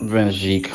Belgique.